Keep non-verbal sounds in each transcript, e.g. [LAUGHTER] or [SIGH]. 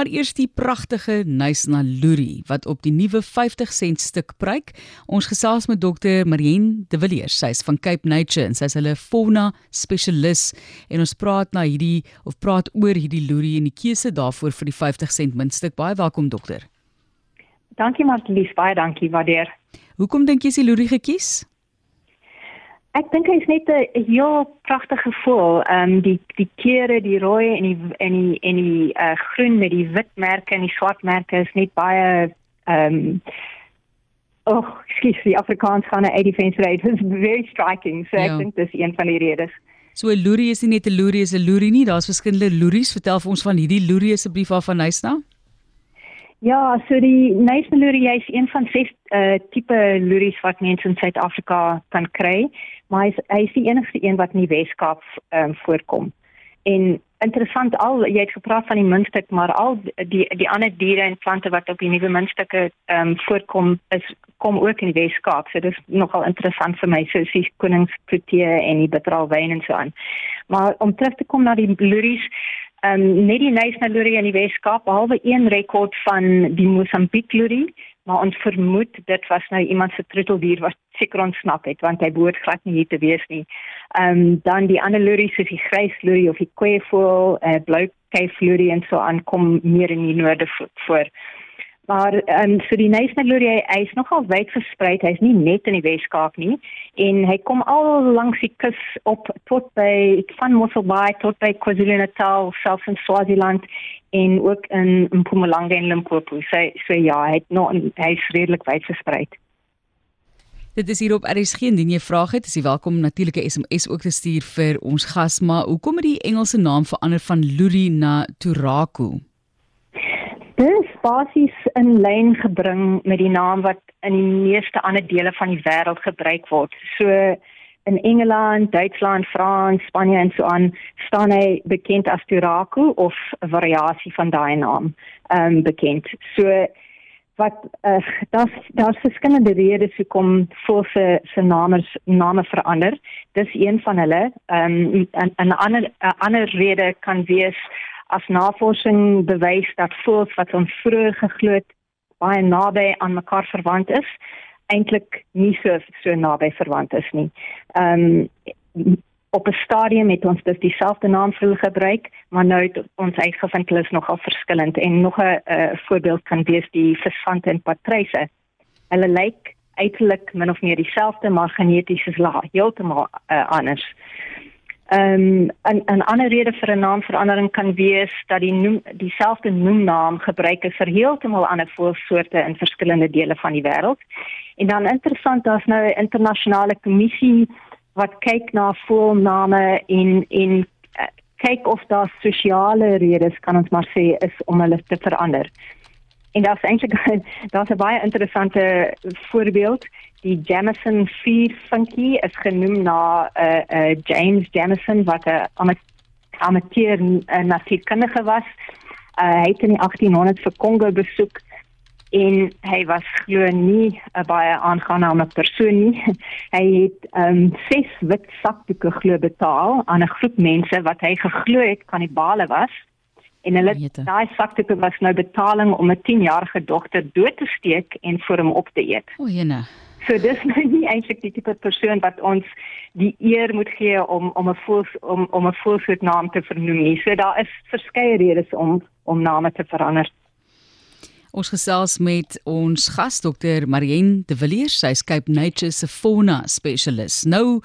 Maar eers die pragtige Nysna Luri wat op die nuwe 50 sent stuk pryk. Ons gesels met dokter Marien De Villiers. Sy's van Cape Nature en sy's hulle fauna spesialis en ons praat na hierdie of praat oor hierdie Luri en die keuse daarvoor vir die 50 sent muntstuk. Baie welkom dokter. Dankie Marlies, baie dankie, waardeer. Hoekom dink jy is die Luri gekies? Ek dink hy is net 'n heel pragtige voël. Ehm um, die die kleure, die rooi en die en die en die uh, groen met die wit merke en die swart merke is net baie ehm um, Oh, skus, die Afrikaans gaan 'n 80 fence rate. It's very striking. So ja. ek dink dis een van die redes. So 'n loerie is nie net 'n loerie, is 'n loerie nie. Daar's verskillende loeries. Vertel vir ons van hierdie loerie asseblief waarvan hy's nou. Ja, so die Nysna loerie is een van ses uh tipe loeries wat mense in Suid-Afrika kan kry, maar hy is, hy is die enigste een wat in die Weskaap um, voorkom. En interessant al jy het gepraat van die muntstuk, maar al die die ander diere en plante wat op die nuwe muntstukke ehm um, voorkom is kom ook in die Weskaap. So dis nogal interessant vir my soos die koningsprotee en die betraalwyn en so aan. Maar om terug te kom na die loeries Ehm um, net die Nysna loerie in die Weskaap behalwe een rekord van die Mosambiek loerie, maar ons vermoed dit was nou iemand se troeteldier wat seker ontsnap het want hy behoort glad nie hier te wees nie. Ehm um, dan die ander loeries soos die grys loerie of die kweevoël, eh uh, blou kuif loerie en so aankom meer in die noorde voor. Maar ehm um, so die Nysnaglorie hy, hy is nogal wyd versprei. Hy's nie net in die Weskaap nie en hy kom al langs die kus op tot by van Mossel Bay tot by KwaZulu-Natal, selfs in Swaziland en ook in Mpumalanga en Limpopo. So so ja, hy het nog hy's redelik wyd versprei. Dit is hier op RSG indien jy vrae het, is jy welkom natuurlike SMS ook te stuur vir ons gas, maar hoekom het die Engelse naam verander van Luri na Turaku? Basies in lyn gebring met die naam wat in die meeste ander dele van die wêreld gebruik word. So in Engeland, Duitsland, Frans, Spanje en so aan staan hy bekend as Turaku of 'n variasie van daai naam, ehm um, bekend. So wat uh, daar's daar's verskillende redes hoekom voor se se name name verander. Dis een van hulle. Ehm um, 'n 'n ander 'n ander rede kan wees as navorsing bewys dat voëls wat ons vroeër geglo het baie naby aan mekaar verwant is, eintlik nie so so naby verwant is nie. Ehm um, op 'n stadium het ons dus dieselfde naam vir hulle gebruik, maar nou het ons uitgevind hulle is nogal verskillend en nog 'n uh, voorbeeld kan wees die visvante en patryse. Hulle lyk uiterlik min of meer dieselfde, maar geneties is hulle heeltemal uh, anders. Ehm um, 'n 'n ander rede vir 'n naamverandering kan wees dat die noem dieselfde noemnaam gebruik is vir heeltemal ander voëlsoorte in verskillende dele van die wêreld. En dan interessant, daar's nou 'n internasionale kommissie wat kyk na voëlname en en uh, kyk of daar sosiale redes kan ons maar sê is om hulle te verander. En daar's eintlik [LAUGHS] daar's 'n baie interessante voorbeeld die Jamison feed funky is genoem na 'n uh, eh, uh, eh, James Jamison wat 'n amateur uh, natuurkundige was. Uh, hy het in die 1800s vir Kongo besoek en hy was glo nie 'n baie aangename persoon nie. [LAUGHS] hy het um ses wit sakdoeke glo betaal aan 'n groep mense wat hy geglo het kannibale was. En hulle daai sakdoeke was nou betaling om 'n 10-jarige dogter dood te steek en vir hom op te eet. O, jene. So dis [LAUGHS] nou nie eintlik die tipe persoon wat ons die eer moet gee om om 'n voels om om 'n voelsoort naam te vernoem nie. So daar is verskeie redes om om name te verander. Ons gesels met ons gas dokter Marien De Villiers, sy is Cape Nature se fauna specialist. Nou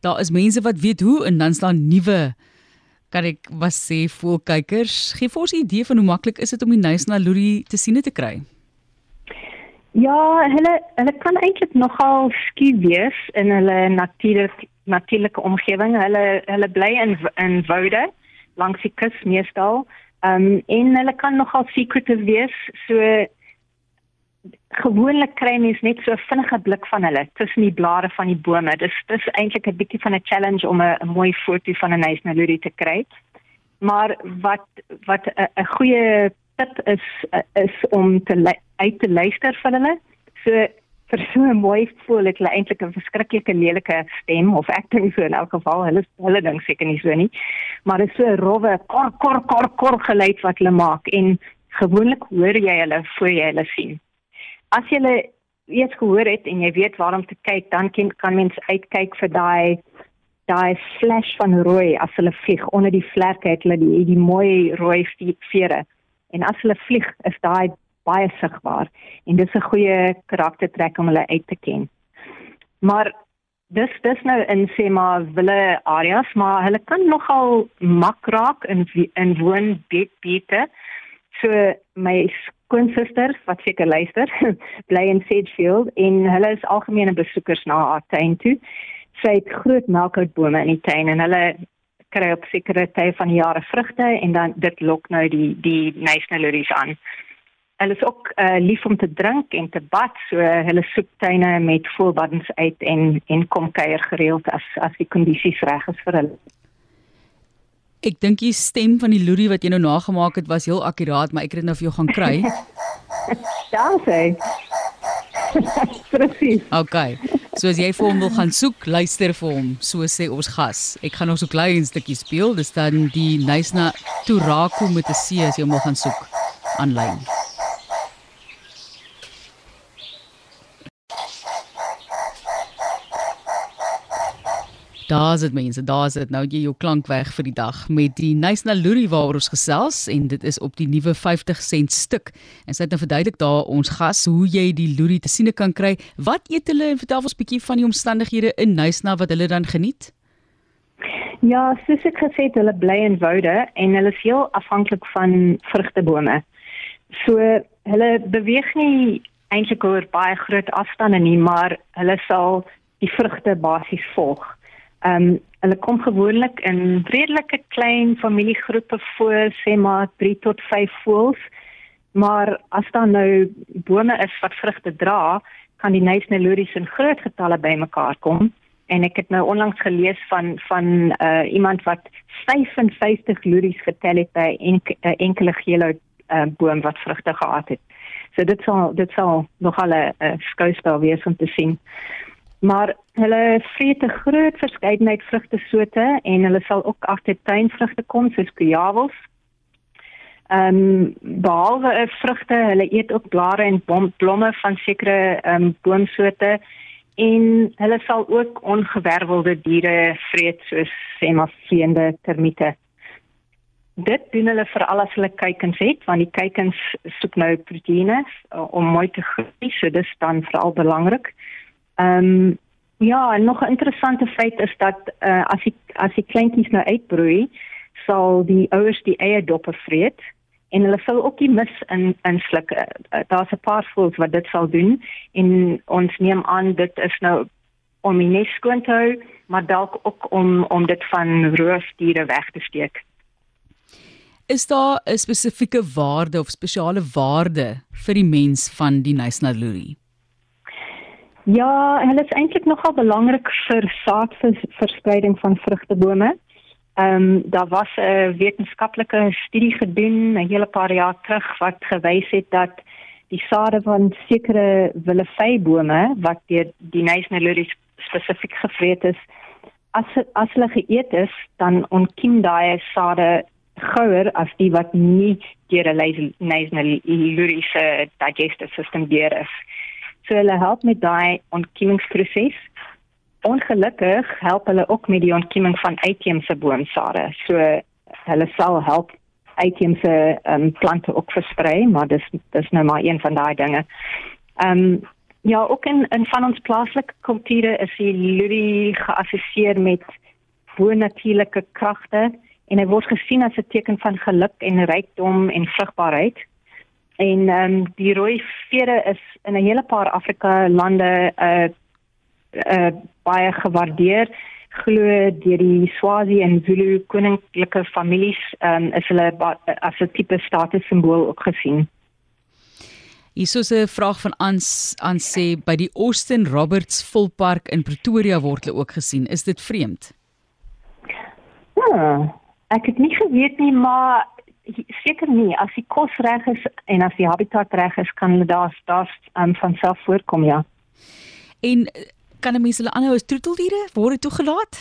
daar is mense wat weet hoe en dan staan nuwe kan ek was sê voelkykers. Gee vir ons 'n idee van hoe maklik is dit om die Nysna loerie te sien te kry? Ja, hulle hulle kan eintlik nogal skuw wees in hulle natuurlike natuurlike omgewing. Hulle hulle bly in in woude langs die kus meestal. Ehm um, en hulle kan nogal secretive wees. So gewoonlik kry mens net so 'n vinnige blik van hulle tussen die blare van die bome. Dis dis eintlik 'n bietjie van 'n challenge om 'n mooi foto van 'n nice melodie te kry. Maar wat wat 'n goeie tip is is om te uit te luister van hulle. So vir so 'n mooi voel ek eintlik 'n verskriklike lelike stem of ek dink so in elk geval hulle hulle ding seker nie so nie. Maar dit is so rowwe kor kor kor kor geluid wat hulle maak en Gewoonlik hoor jy hulle voor jy hulle sien. As jy hulle eers gehoor het en jy weet waar om te kyk, dan kan kan mens uitkyk vir daai daai flash van rooi as hulle vlieg onder die vlerke het hulle die, die mooi rooi vere. En as hulle vlieg, is daai baie sigbaar en dis 'n goeie karaktertrek om hulle uit te ken. Maar dis dis nou in sê maar wille areas, maar hulle kan nogal mak raak in in woongebiede. So my skoonsister wat seker luister, [LAUGHS] bly in Sedgefield en hulle is algemene besoekers na haar tuin toe. Sy het groot melkoutbome in die tuin en hulle kry op sekere tye van die jare vrugte en dan dit lok nou die die nasionalities aan. Hulle is ook uh, lief om te drink en te bad, so hulle soek tuine met voelbaddens uit en en kom kuier gereeld as as die kondisies reg is vir hulle. Ek dink die stem van die loerie wat jy nou nagemaak het was heel akkuraat, maar ek het dit nou vir jou gaan kry. [LAUGHS] Dankie. Presies. [LAUGHS] Okay. So as jy vir hom wil gaan soek, luister vir hom, so sê ons gas. Ek gaan nog so klein stukkie speel, dis dan die Nysna Turako met 'n C as jy hom wil gaan soek aanlyn. Daar's dit mense, daar's dit. Nou jy jou klank weg vir die dag met die Nice Naluri waaroor ons gesels en dit is op die nuwe 50 sent stuk. En sy het nou verduidelik daar ons gas hoe jy die luri te sien kan kry. Wat eet hulle en vertel ons 'n bietjie van die omstandighede in Nice na wat hulle dan geniet? Ja, soos ek gesê het, hulle bly in woude en hulle is heel afhanklik van vrugtebome. So hulle beweeg nie eintlik oor baie groot afstande nie, maar hulle sal die vrugte basies volg. Ehm um, hulle kom gewoonlik in redelike klein familiegroepe voor, sê maar 3 tot 5 voëls. Maar as daar nou bome is wat vrugte dra, kan die Nysnelories in groot getalle bymekaar kom. En ek het nou onlangs gelees van van uh, iemand wat 55 lories getel het by 'n enke, uh, enkele gele uh, boom wat vrugte gehad het. So dit sal dit sal nogal 'n uh, skouspel wees om te sien maar hulle vreet 'n groot verskeidenheid vrugtesoorte en hulle sal ook agter tuinvrugte kom soos kujawels. Ehm um, behalwe uh, vrugte, hulle eet ook blare en blomme van sekere ehm um, boomsoorte en hulle sal ook ongewervelde diere vreet soos sê maar vreemde termiete. Dit doen hulle veral as hulle kuikens het want die kuikens soek nou proteïene uh, om mooi te groei, so dis dan veral belangrik. Ehm um, ja, en nog 'n interessante feit is dat uh, as die as die kleintjies nou uitbroei, sal die ouers die eie doppe vreet en hulle sal ook die mis in insluk. Uh, Daar's 'n paar voels wat dit sal doen en ons neem aan dit is nou om die nes skoon te hou, maar dalk ook om om dit van roofdiere weg te steek. Is daar 'n spesifieke waarde of spesiale waarde vir die mens van die Nysnaluri? Ja, hulle is eintlik nogal belangrik vir saadverspreiding van vrugtebome. Ehm um, daar was 'n wetenskaplike studie gedoen 'n hele paar jaar terug wat gewys het dat die sade van sekere willefeibome wat deur die National spesifiek gevreet is, as as hulle geëet is, dan ontkiem daai sade gouer as die wat nie deur 'n National digestive system deur is. So hulle help met daai ontkiemingsproses. Ongelukkig help hulle ook met die ontkieming van uitheemse boomsade. So hulle sal help uitheemse um, plante ook versprei, maar dis dis nou maar een van daai dinge. Ehm um, ja, ook in in van ons plaaslike kulture is die lurie geassosieer met bonatuurlike kragte en hy word gesien as 'n teken van geluk en rykdom en vrugbaarheid. En ehm um, die rooi vere is in 'n hele paar Afrika lande uh uh baie gewaardeer glo deur die Swazi en Zulu koninklike families ehm um, is hulle as 'n tipe statussimbool ook gesien. Hiersoos 'n vraag van Ans aan sê by die Austin Roberts Volpark in Pretoria word hulle ook gesien. Is dit vreemd? Ja, ek het nie geweet nie, maar seker nie as die kos reg is en as die habitat reg is kan hulle daar daar um, van self voorkom ja. En kan 'n mens hulle aanhou as troeteldiere word toegelaat?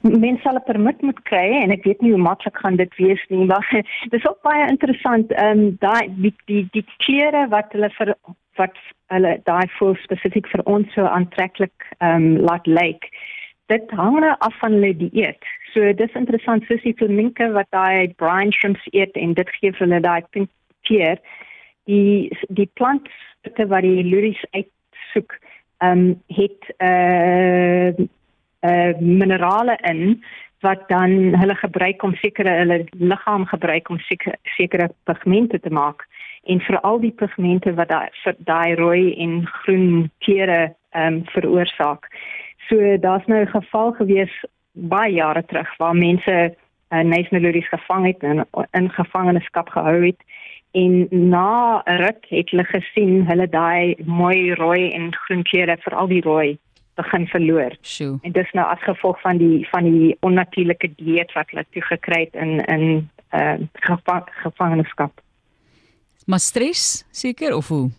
Mense sal 'n permit moet kry en ek weet nie hoe maklik gaan dit wees nie, maar [LAUGHS] dis ook baie interessant. Ehm um, daai die die die kleure wat hulle vir wat hulle daai voel spesifiek vir ons so aantreklik ehm um, laat lyk. Dit hang nou af van hulle dieet. So dis interessant soos die flaminke wat daai brine shrimps eet en dit gee vir hulle daai pink kleur. Die die plante wat die luries uitsoek, ehm um, het 'n uh, eh, uh, minerale in wat dan hulle gebruik om sekere hulle liggaam gebruik om sekere sekere pigmente te maak en vir al die pigmente wat daai daai rooi en groen kleure ehm um, veroorsaak. So daar's nou 'n geval gewees baie jare terug waar mense uh, eh, neusmelories gevang het en in gevangenskap gehou het en na 'n ruk het hulle gesien hulle daai mooi rooi en groen kleure veral die rooi begin verloor. Sjoe. En dis nou as gevolg van die van die onnatuurlike dieet wat hulle toegekry het in in uh gevang, gevangenskap. Maar stres seker of hoe?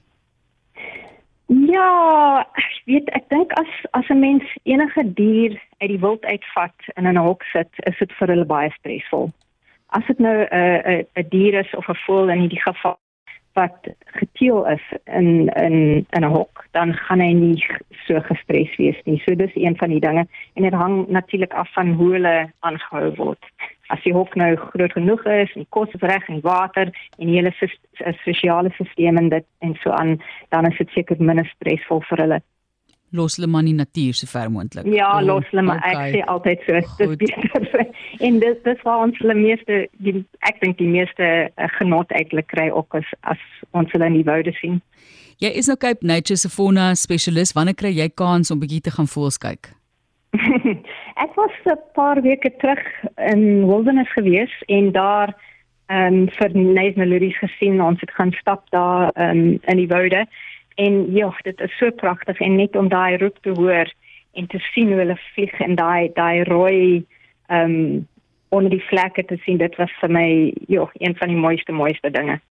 Ja, ek weet ek dink as as 'n mens enige dier uit die wild uitvat en in 'n hok sit, is dit vir hulle baie stresvol. As dit nou 'n uh, 'n 'n dier is of 'n voël in hierdie geval wat geteel is in in in 'n hok, dan gaan hy nie so gestres wees nie. So dis een van die dinge en dit hang natuurlik af van hoe hulle aangehou word. As die hok nou groot genoeg is, die kos is reg en water en die hele sosiale stelsel en dit en so aan, dan is dit seker minder stresvol vir hulle los hulle maar in die natuur so ver moontlik. Ja, oh, los hulle maar okay. ek sê altyd so. Dis beter. en dis dis waar ons hulle meeste die, ek dink die meeste uh, genot eintlik kry ook as as ons hulle in die woude sien. Jy is nou Cape Nature se fauna spesialis. Wanneer kry jy kans om bietjie te gaan voels kyk? [LAUGHS] ek was 'n paar weke terug in Wilderness gewees en daar ehm um, vir Nice Melodies gesien. Ons het gaan stap daar um, in die woude en ja, dit is so pragtig en net om daai roep te hoor en te sien hoe hulle vlieg en daai daai rooi ehm um, onder die vlekke te sien, dit was vir my ja, een van die mooiste mooiste dinge.